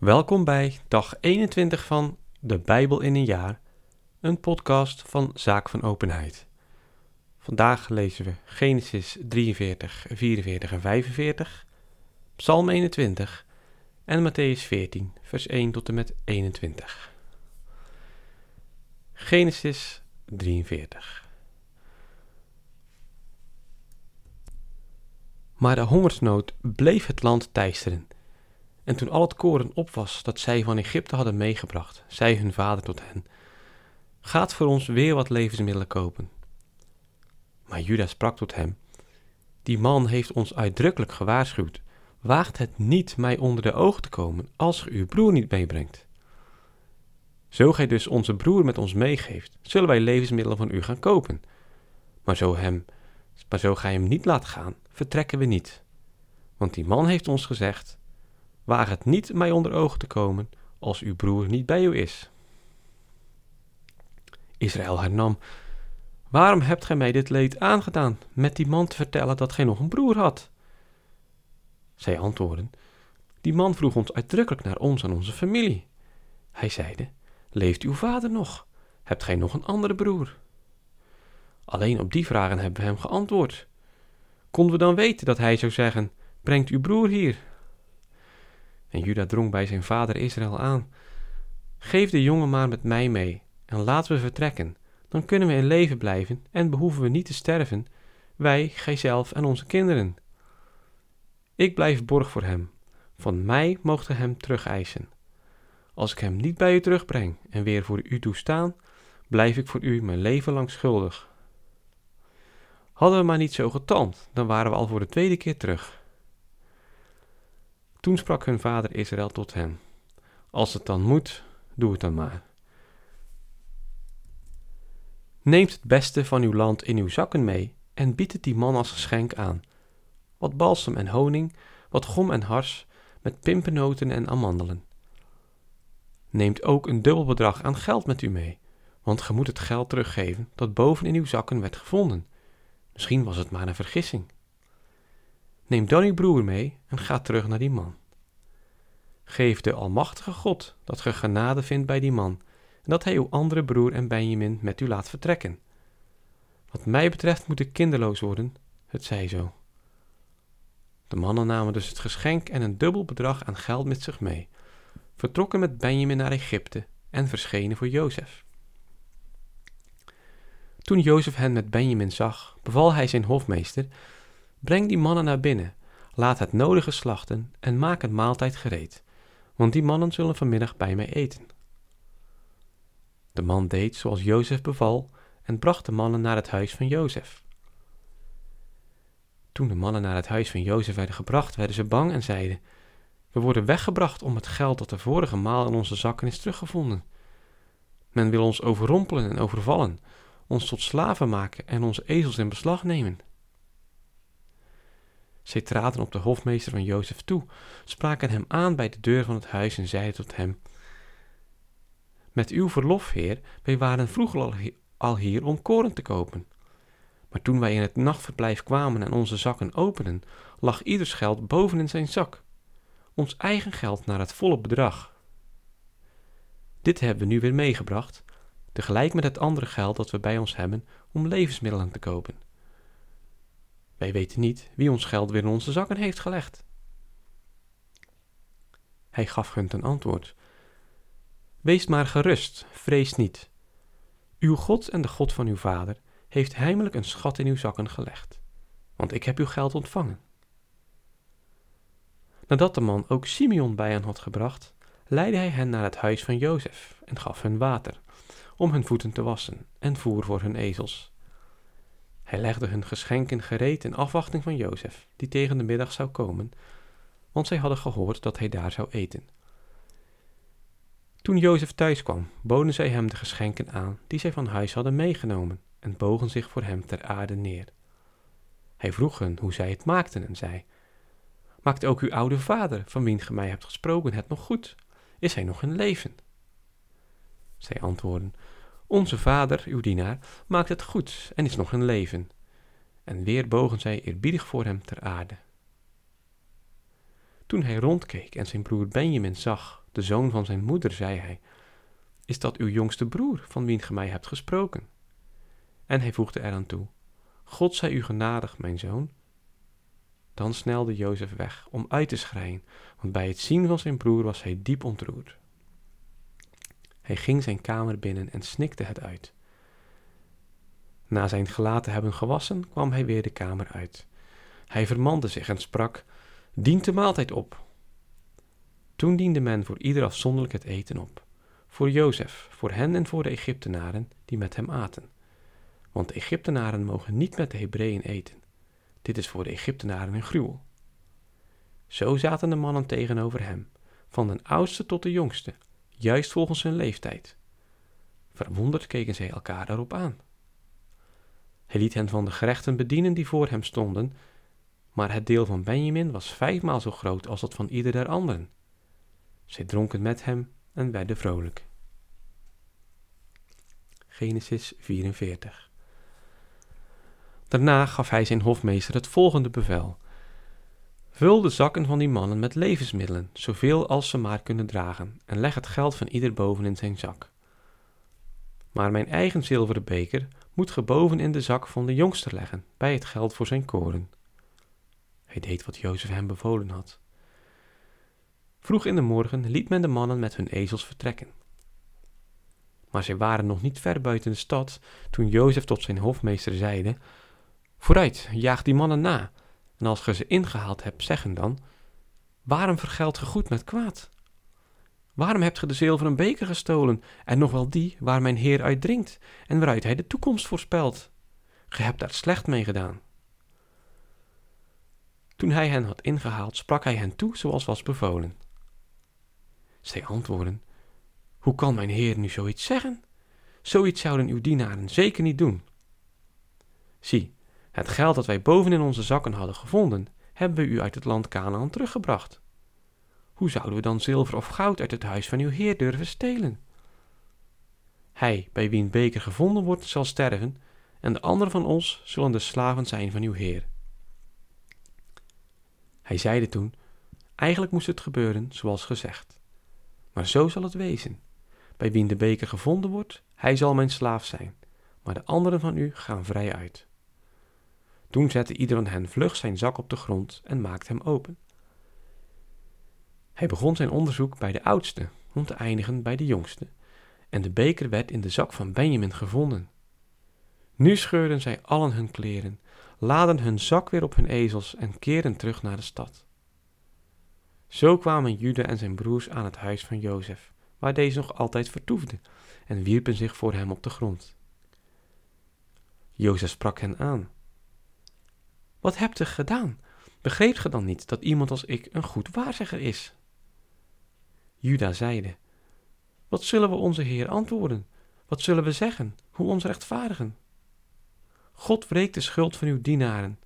Welkom bij dag 21 van De Bijbel in een jaar, een podcast van Zaak van Openheid. Vandaag lezen we Genesis 43, 44 en 45, Psalm 21 en Matthäus 14, vers 1 tot en met 21. Genesis 43. Maar de hongersnood bleef het land teisteren. En toen al het koren op was dat zij van Egypte hadden meegebracht, zei hun vader tot hen: Gaat voor ons weer wat levensmiddelen kopen. Maar Juda sprak tot hem: Die man heeft ons uitdrukkelijk gewaarschuwd. Waagt het niet mij onder de ogen te komen als ge uw broer niet meebrengt. Zo gij dus onze broer met ons meegeeft, zullen wij levensmiddelen van u gaan kopen. Maar zo, hem, maar zo gij hem niet laat gaan, vertrekken we niet. Want die man heeft ons gezegd: Waag het niet mij onder ogen te komen als uw broer niet bij u is. Israël hernam: Waarom hebt gij mij dit leed aangedaan met die man te vertellen dat gij nog een broer had? Zij antwoordden: Die man vroeg ons uitdrukkelijk naar ons en onze familie. Hij zeide: Leeft uw vader nog? Hebt gij nog een andere broer? Alleen op die vragen hebben we hem geantwoord. Konden we dan weten dat hij zou zeggen: Brengt uw broer hier? En Juda drong bij zijn vader Israël aan: Geef de jongen maar met mij mee en laten we vertrekken. Dan kunnen we in leven blijven en behoeven we niet te sterven, wij, gijzelf en onze kinderen. Ik blijf borg voor hem. Van mij moogt u hem terugeisen. Als ik hem niet bij u terugbreng en weer voor u toestaan, blijf ik voor u mijn leven lang schuldig. Hadden we maar niet zo getalmd, dan waren we al voor de tweede keer terug. Toen sprak hun vader Israël tot hem: Als het dan moet, doe het dan maar. Neemt het beste van uw land in uw zakken mee en biedt het die man als geschenk aan. Wat balsem en honing, wat gom en hars, met pimpernoten en amandelen. Neemt ook een dubbel bedrag aan geld met u mee, want ge moet het geld teruggeven dat boven in uw zakken werd gevonden. Misschien was het maar een vergissing. Neem dan uw broer mee en ga terug naar die man. Geef de Almachtige God dat ge genade vindt bij die man en dat hij uw andere broer en Benjamin met u laat vertrekken. Wat mij betreft moet ik kinderloos worden, het zij zo. De mannen namen dus het geschenk en een dubbel bedrag aan geld met zich mee, vertrokken met Benjamin naar Egypte en verschenen voor Jozef. Toen Jozef hen met Benjamin zag, beval hij zijn hofmeester: Breng die mannen naar binnen, laat het nodige slachten en maak een maaltijd gereed, want die mannen zullen vanmiddag bij mij eten. De man deed zoals Jozef beval en bracht de mannen naar het huis van Jozef. Toen de mannen naar het huis van Jozef werden gebracht, werden ze bang en zeiden: We worden weggebracht om het geld dat de vorige maal in onze zakken is teruggevonden. Men wil ons overrompelen en overvallen, ons tot slaven maken en onze ezels in beslag nemen. Zij traden op de hofmeester van Jozef toe, spraken hem aan bij de deur van het huis en zeiden tot hem: Met uw verlof, heer, wij waren vroeger al hier om koren te kopen. Maar toen wij in het nachtverblijf kwamen en onze zakken openden, lag ieders geld boven in zijn zak. Ons eigen geld naar het volle bedrag. Dit hebben we nu weer meegebracht, tegelijk met het andere geld dat we bij ons hebben om levensmiddelen te kopen. Wij weten niet wie ons geld weer in onze zakken heeft gelegd. Hij gaf hun ten antwoord: Wees maar gerust, vrees niet. Uw God en de God van uw vader heeft heimelijk een schat in uw zakken gelegd, want ik heb uw geld ontvangen. Nadat de man ook Simeon bij hen had gebracht, leidde hij hen naar het huis van Jozef en gaf hun water, om hun voeten te wassen, en voer voor hun ezels. Hij legde hun geschenken gereed in afwachting van Jozef, die tegen de middag zou komen, want zij hadden gehoord dat hij daar zou eten. Toen Jozef thuis kwam, boden zij hem de geschenken aan die zij van huis hadden meegenomen en bogen zich voor hem ter aarde neer. Hij vroeg hen hoe zij het maakten en zei: Maakt ook uw oude vader, van wien ge mij hebt gesproken, het nog goed? Is hij nog in leven? Zij antwoordden: Onze vader, uw dienaar, maakt het goed en is nog in leven. En weer bogen zij eerbiedig voor hem ter aarde. Toen hij rondkeek en zijn broer Benjamin zag, de zoon van zijn moeder, zei hij: Is dat uw jongste broer van wien ge mij hebt gesproken? En hij voegde eraan toe: God zij u genadig, mijn zoon. Dan snelde Jozef weg om uit te schreien, want bij het zien van zijn broer was hij diep ontroerd. Hij ging zijn kamer binnen en snikte het uit. Na zijn gelaat te hebben gewassen, kwam hij weer de kamer uit. Hij vermande zich en sprak: Dient de maaltijd op. Toen diende men voor ieder afzonderlijk het eten op. Voor Jozef, voor hen en voor de Egyptenaren die met hem aten. Want de Egyptenaren mogen niet met de Hebreeën eten. Dit is voor de Egyptenaren een gruwel. Zo zaten de mannen tegenover hem, van de oudste tot de jongste, juist volgens hun leeftijd. Verwonderd keken zij elkaar daarop aan. Hij liet hen van de gerechten bedienen die voor hem stonden, maar het deel van Benjamin was vijfmaal zo groot als dat van ieder der anderen. Zij dronken met hem en werden vrolijk. Genesis 44 Daarna gaf hij zijn hofmeester het volgende bevel. Vul de zakken van die mannen met levensmiddelen, zoveel als ze maar kunnen dragen, en leg het geld van ieder boven in zijn zak. Maar mijn eigen zilveren beker moet ge boven in de zak van de jongste leggen, bij het geld voor zijn koren. Hij deed wat Jozef hem bevolen had. Vroeg in de morgen liet men de mannen met hun ezels vertrekken. Maar zij waren nog niet ver buiten de stad toen Jozef tot zijn hofmeester zeide: Vooruit, jaag die mannen na, en als ge ze ingehaald hebt, zeggen dan: Waarom vergeldt ge goed met kwaad? Waarom hebt ge de zilveren beker gestolen, en nog wel die waar mijn heer uit drinkt, en waaruit hij de toekomst voorspelt? Ge hebt daar slecht mee gedaan. Toen hij hen had ingehaald, sprak hij hen toe zoals was bevolen. Zij antwoorden: Hoe kan mijn heer nu zoiets zeggen? Zoiets zouden uw dienaren zeker niet doen. Zie, het geld dat wij boven in onze zakken hadden gevonden, hebben we u uit het land Canaan teruggebracht. Hoe zouden we dan zilver of goud uit het huis van uw heer durven stelen? Hij, bij wien beker gevonden wordt, zal sterven, en de anderen van ons zullen de slaven zijn van uw heer. Hij zeide toen: Eigenlijk moest het gebeuren zoals gezegd. Maar zo zal het wezen. Bij wien de beker gevonden wordt, hij zal mijn slaaf zijn, maar de anderen van u gaan vrij uit. Toen zette ieder van hen vlug zijn zak op de grond en maakte hem open. Hij begon zijn onderzoek bij de oudste, om te eindigen bij de jongste, en de beker werd in de zak van Benjamin gevonden. Nu scheurden zij allen hun kleren, laden hun zak weer op hun ezels en keerden terug naar de stad. Zo kwamen Juda en zijn broers aan het huis van Jozef, waar deze nog altijd vertoefde, en wierpen zich voor hem op de grond. Jozef sprak hen aan. Wat hebt u gedaan? Begreep ge dan niet dat iemand als ik een goed waarzegger is? Juda zeide, Wat zullen we onze Heer antwoorden? Wat zullen we zeggen? Hoe ons rechtvaardigen? God wreekt de schuld van uw dienaren.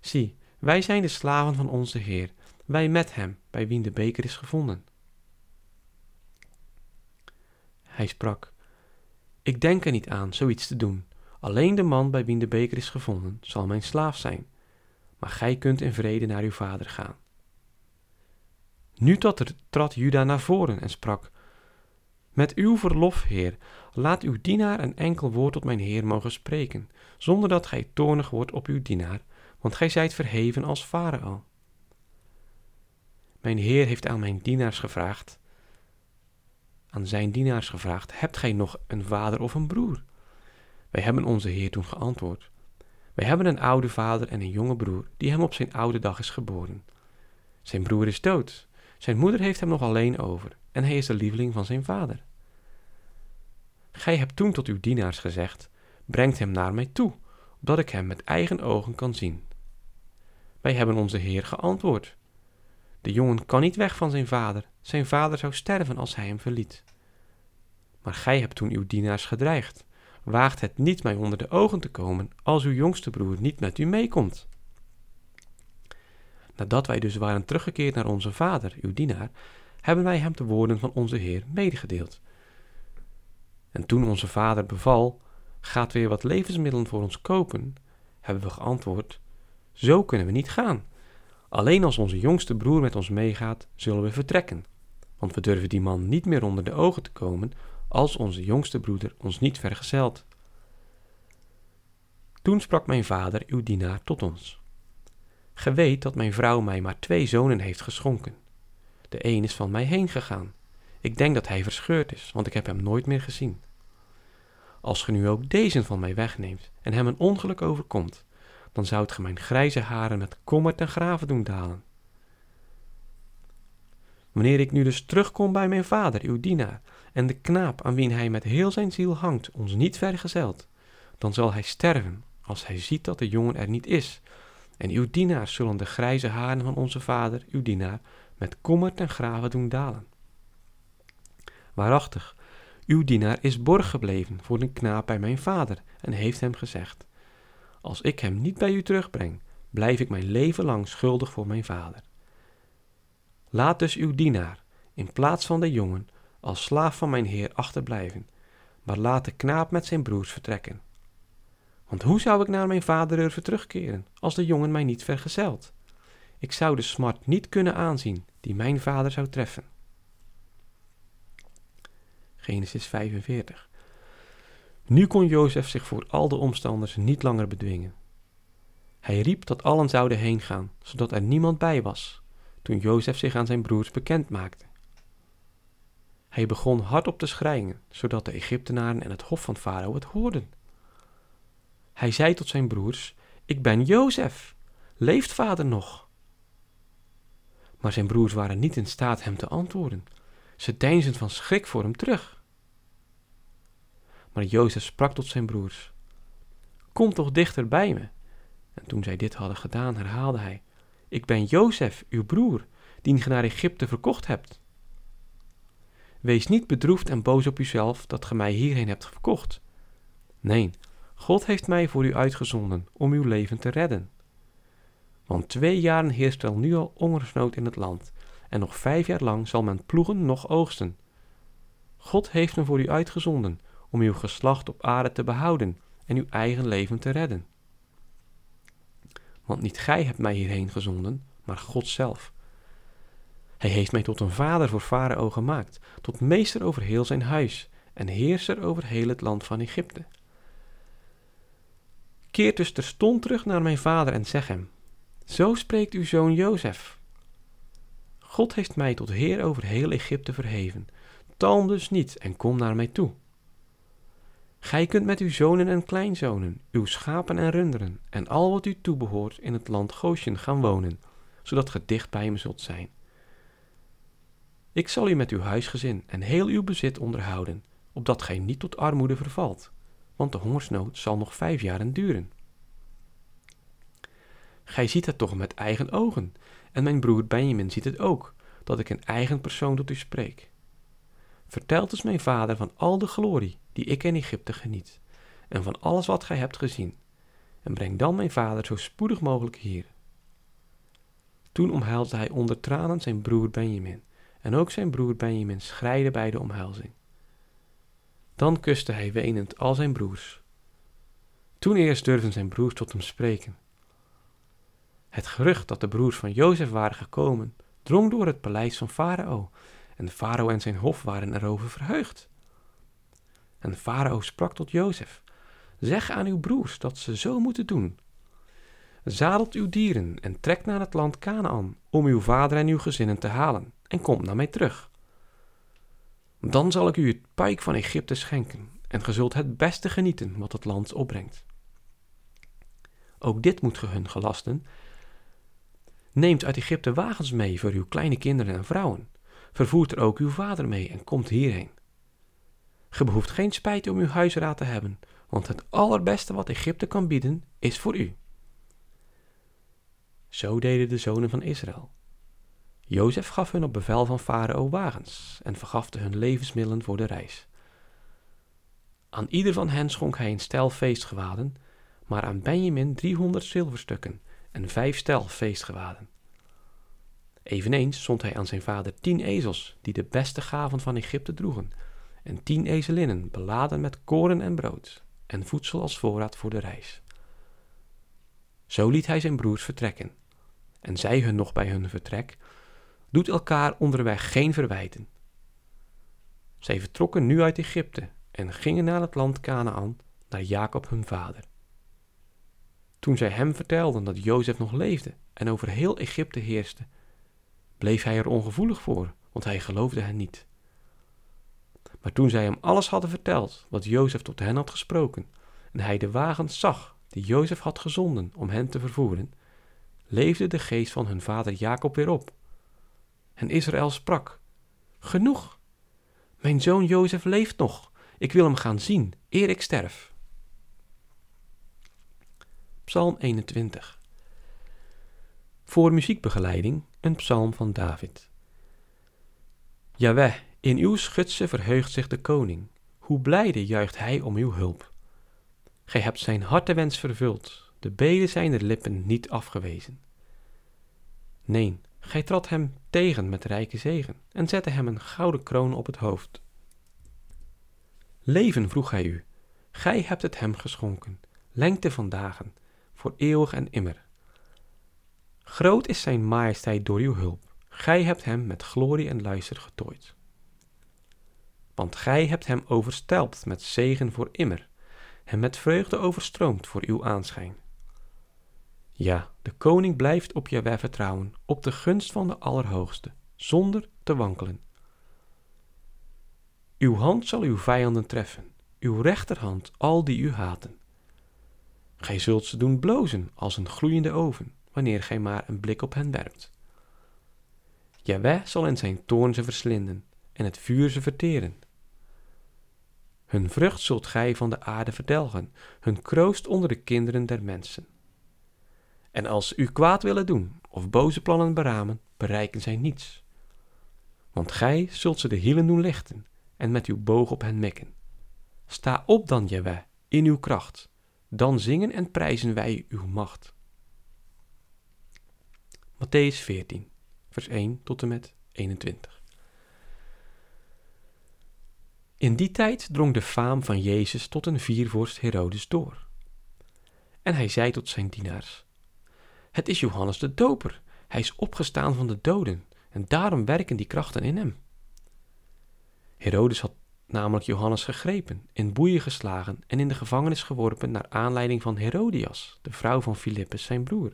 Zie, wij zijn de slaven van onze Heer, wij met hem, bij wien de beker is gevonden. Hij sprak, Ik denk er niet aan zoiets te doen. Alleen de man bij wien de beker is gevonden zal mijn slaaf zijn, maar gij kunt in vrede naar uw vader gaan. Nu trad Juda naar voren en sprak, Met uw verlof, heer, laat uw dienaar een enkel woord tot mijn heer mogen spreken, zonder dat gij toornig wordt op uw dienaar, want gij zijt verheven als farao. Mijn heer heeft aan mijn dienaars gevraagd, aan zijn dienaars gevraagd, hebt gij nog een vader of een broer? Wij hebben onze heer toen geantwoord, wij hebben een oude vader en een jonge broer, die hem op zijn oude dag is geboren. Zijn broer is dood, zijn moeder heeft hem nog alleen over, en hij is de lieveling van zijn vader. Gij hebt toen tot uw dienaars gezegd, brengt hem naar mij toe, opdat ik hem met eigen ogen kan zien. Wij hebben onze Heer geantwoord. De jongen kan niet weg van zijn vader, zijn vader zou sterven als hij hem verliet. Maar gij hebt toen uw dienaars gedreigd, waagt het niet mij onder de ogen te komen als uw jongste broer niet met u meekomt. Nadat wij dus waren teruggekeerd naar onze vader, uw dienaar, hebben wij hem de woorden van onze Heer medegedeeld. En toen onze vader beval, gaat weer wat levensmiddelen voor ons kopen, hebben we geantwoord, zo kunnen we niet gaan. Alleen als onze jongste broer met ons meegaat, zullen we vertrekken. Want we durven die man niet meer onder de ogen te komen als onze jongste broeder ons niet vergezelt. Toen sprak mijn vader, uw dienaar, tot ons. Ge weet dat mijn vrouw mij maar twee zonen heeft geschonken. De een is van mij heen gegaan. Ik denk dat hij verscheurd is, want ik heb hem nooit meer gezien. Als ge nu ook deze van mij wegneemt en hem een ongeluk overkomt, dan zoudt ge mijn grijze haren met kommer ten graven doen dalen. Wanneer ik nu dus terugkom bij mijn vader, uw dienaar, en de knaap aan wien hij met heel zijn ziel hangt, ons niet vergezelt, dan zal hij sterven als hij ziet dat de jongen er niet is. En uw dienaars zullen de grijze haren van onze vader, uw dienaar, met kommer ten graven doen dalen. Waarachtig, uw dienaar is borg gebleven voor de knaap bij mijn vader en heeft hem gezegd: Als ik hem niet bij u terugbreng, blijf ik mijn leven lang schuldig voor mijn vader. Laat dus uw dienaar, in plaats van de jongen, als slaaf van mijn heer achterblijven, maar laat de knaap met zijn broers vertrekken. Want hoe zou ik naar mijn vader durven terugkeren, als de jongen mij niet vergezelt? Ik zou de smart niet kunnen aanzien die mijn vader zou treffen. Genesis 45. Nu kon Jozef zich voor al de omstanders niet langer bedwingen. Hij riep dat allen zouden heen gaan, zodat er niemand bij was, toen Jozef zich aan zijn broers bekend maakte. Hij begon hardop te schreien, zodat de Egyptenaren en het hof van Farao het hoorden. Hij zei tot zijn broers: Ik ben Jozef. Leeft vader nog? Maar zijn broers waren niet in staat hem te antwoorden. Ze deinsden van schrik voor hem terug. Maar Jozef sprak tot zijn broers: Kom toch dichter bij me. En toen zij dit hadden gedaan, herhaalde hij: Ik ben Jozef, uw broer, die ge naar Egypte verkocht hebt. Wees niet bedroefd en boos op uzelf dat ge mij hierheen hebt verkocht. Nee, God heeft mij voor u uitgezonden om uw leven te redden. Want twee jaren heerst wel nu al hongersnood in het land, en nog vijf jaar lang zal men ploegen nog oogsten. God heeft me voor u uitgezonden om uw geslacht op aarde te behouden en uw eigen leven te redden. Want niet gij hebt mij hierheen gezonden, maar God zelf. Hij heeft mij tot een vader voor Farao gemaakt, tot meester over heel zijn huis en heerser over heel het land van Egypte. Keer dus terstond terug naar mijn vader en zeg hem: Zo spreekt uw zoon Jozef. God heeft mij tot heer over heel Egypte verheven. Talm dus niet en kom naar mij toe. Gij kunt met uw zonen en kleinzonen, uw schapen en runderen en al wat u toebehoort in het land Goshen gaan wonen, zodat ge dicht bij me zult zijn. Ik zal u met uw huisgezin en heel uw bezit onderhouden, opdat gij niet tot armoede vervalt want de hongersnood zal nog vijf jaren duren. Gij ziet het toch met eigen ogen, en mijn broer Benjamin ziet het ook, dat ik een eigen persoon tot u spreek. Vertel dus mijn vader van al de glorie die ik in Egypte geniet, en van alles wat gij hebt gezien, en breng dan mijn vader zo spoedig mogelijk hier. Toen omhelsde hij onder tranen zijn broer Benjamin, en ook zijn broer Benjamin schreide bij de omhelzing. Dan kuste hij wenend al zijn broers. Toen eerst durfden zijn broers tot hem spreken. Het gerucht dat de broers van Jozef waren gekomen, drong door het paleis van Farao, en Farao en zijn hof waren erover verheugd. En Farao sprak tot Jozef: Zeg aan uw broers dat ze zo moeten doen. Zadelt uw dieren en trekt naar het land Canaan om uw vader en uw gezinnen te halen, en komt naar mij terug. Dan zal ik u het pijk van Egypte schenken, en ge zult het beste genieten wat het land opbrengt. Ook dit moet ge hun gelasten. Neemt uit Egypte wagens mee voor uw kleine kinderen en vrouwen. Vervoert er ook uw vader mee en komt hierheen. Ge behoeft geen spijt om uw huisraad te hebben, want het allerbeste wat Egypte kan bieden is voor u. Zo deden de zonen van Israël. Jozef gaf hun op bevel van Farao wagens en vergafte hun levensmiddelen voor de reis. Aan ieder van hen schonk hij een stel feestgewaden, maar aan Benjamin driehonderd zilverstukken en vijf stel feestgewaden. Eveneens zond hij aan zijn vader tien ezels, die de beste gaven van Egypte droegen, en tien ezelinnen beladen met koren en brood, en voedsel als voorraad voor de reis. Zo liet hij zijn broers vertrekken en zei hun nog bij hun vertrek: Doet elkaar onderweg geen verwijten. Zij vertrokken nu uit Egypte en gingen naar het land Canaan, naar Jacob hun vader. Toen zij hem vertelden dat Jozef nog leefde en over heel Egypte heerste, bleef hij er ongevoelig voor, want hij geloofde hen niet. Maar toen zij hem alles hadden verteld wat Jozef tot hen had gesproken, en hij de wagens zag die Jozef had gezonden om hen te vervoeren, leefde de geest van hun vader Jacob weer op. En Israël sprak: Genoeg! Mijn zoon Jozef leeft nog. Ik wil hem gaan zien, eer ik sterf. Psalm 21 Voor muziekbegeleiding een psalm van David. Jaweh, in uw schutse verheugt zich de koning. Hoe blijde juicht hij om uw hulp. Gij hebt zijn hartewens vervuld, de beden zijner lippen niet afgewezen. Nee, gij trad hem tegen met rijke zegen en zette hem een gouden kroon op het hoofd. Leven vroeg hij u, gij hebt het hem geschonken, lengte van dagen, voor eeuwig en immer. Groot is zijn majesteit door uw hulp, gij hebt hem met glorie en luister getooid. Want gij hebt hem overstelpt met zegen voor immer, hem met vreugde overstroomd voor uw aanschijn. Ja, de koning blijft op Jaweh vertrouwen, op de gunst van de Allerhoogste, zonder te wankelen. Uw hand zal uw vijanden treffen, uw rechterhand al die u haten. Gij zult ze doen blozen als een gloeiende oven, wanneer gij maar een blik op hen werpt. Jaweh zal in zijn toorn ze verslinden en het vuur ze verteren. Hun vrucht zult gij van de aarde verdelgen, hun kroost onder de kinderen der mensen. En als u kwaad willen doen of boze plannen beramen, bereiken zij niets. Want gij zult ze de hielen doen lichten en met uw boog op hen mikken. Sta op dan, Jaweh, in uw kracht, dan zingen en prijzen wij uw macht. Matthäus 14, vers 1 tot en met 21. In die tijd drong de faam van Jezus tot een viervorst Herodes door. En hij zei tot zijn dienaars: Het is Johannes de Doper. Hij is opgestaan van de doden en daarom werken die krachten in hem. Herodes had namelijk Johannes gegrepen, in boeien geslagen en in de gevangenis geworpen naar aanleiding van Herodias, de vrouw van Filippus zijn broer.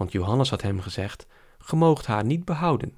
Want Johannes had hem gezegd: Ge moogt haar niet behouden.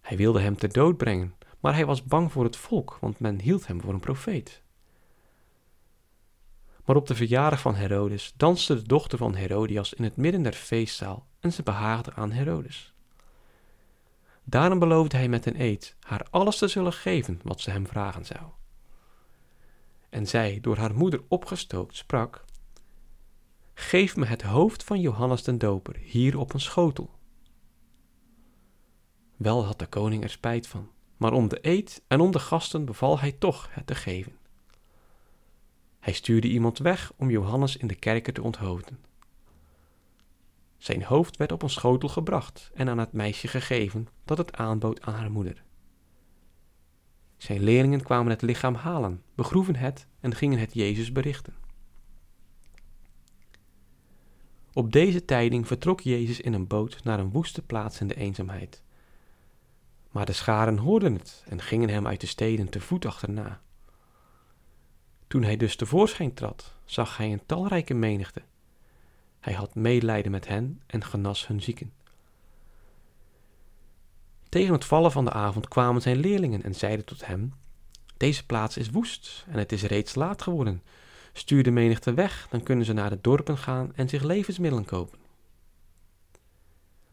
Hij wilde hem ter dood brengen, maar hij was bang voor het volk, want men hield hem voor een profeet. Maar op de verjaardag van Herodes danste de dochter van Herodias in het midden der feestzaal en ze behaagde aan Herodes. Daarom beloofde hij met een eed haar alles te zullen geven wat ze hem vragen zou. En zij, door haar moeder opgestookt, sprak: Geef me het hoofd van Johannes den Doper hier op een schotel. Wel had de koning er spijt van, maar om de eed en om de gasten beval hij toch het te geven. Hij stuurde iemand weg om Johannes in de kerker te onthoofden. Zijn hoofd werd op een schotel gebracht en aan het meisje gegeven dat het aanbood aan haar moeder. Zijn leerlingen kwamen het lichaam halen, begroeven het en gingen het Jezus berichten. Op deze tijding vertrok Jezus in een boot naar een woeste plaats in de eenzaamheid. Maar de scharen hoorden het en gingen hem uit de steden te voet achterna. Toen hij dus tevoorschijn trad, zag hij een talrijke menigte hij had medelijden met hen en genas hun zieken. Tegen het vallen van de avond kwamen zijn leerlingen en zeiden tot hem: Deze plaats is woest en het is reeds laat geworden. Stuur de menigte weg, dan kunnen ze naar de dorpen gaan en zich levensmiddelen kopen.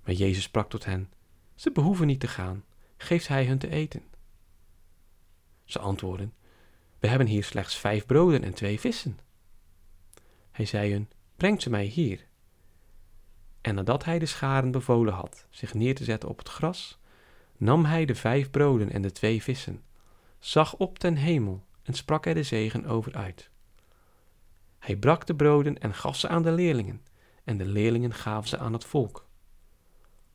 Maar Jezus sprak tot hen: Ze behoeven niet te gaan, geeft hij hun te eten. Ze antwoordden: We hebben hier slechts vijf broden en twee vissen. Hij zei hun: brengt ze mij hier. En nadat hij de scharen bevolen had zich neer te zetten op het gras, nam hij de vijf broden en de twee vissen, zag op ten hemel en sprak er de zegen over uit. Hij brak de broden en gaf ze aan de leerlingen, en de leerlingen gaven ze aan het volk.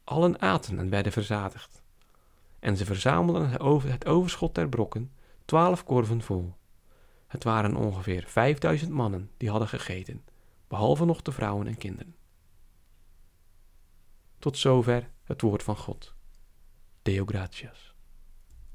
Allen aten en werden verzadigd. En ze verzamelden het overschot der brokken, twaalf korven vol. Het waren ongeveer vijfduizend mannen die hadden gegeten behalve nog de vrouwen en kinderen. Tot zover het woord van God. Deo gratias.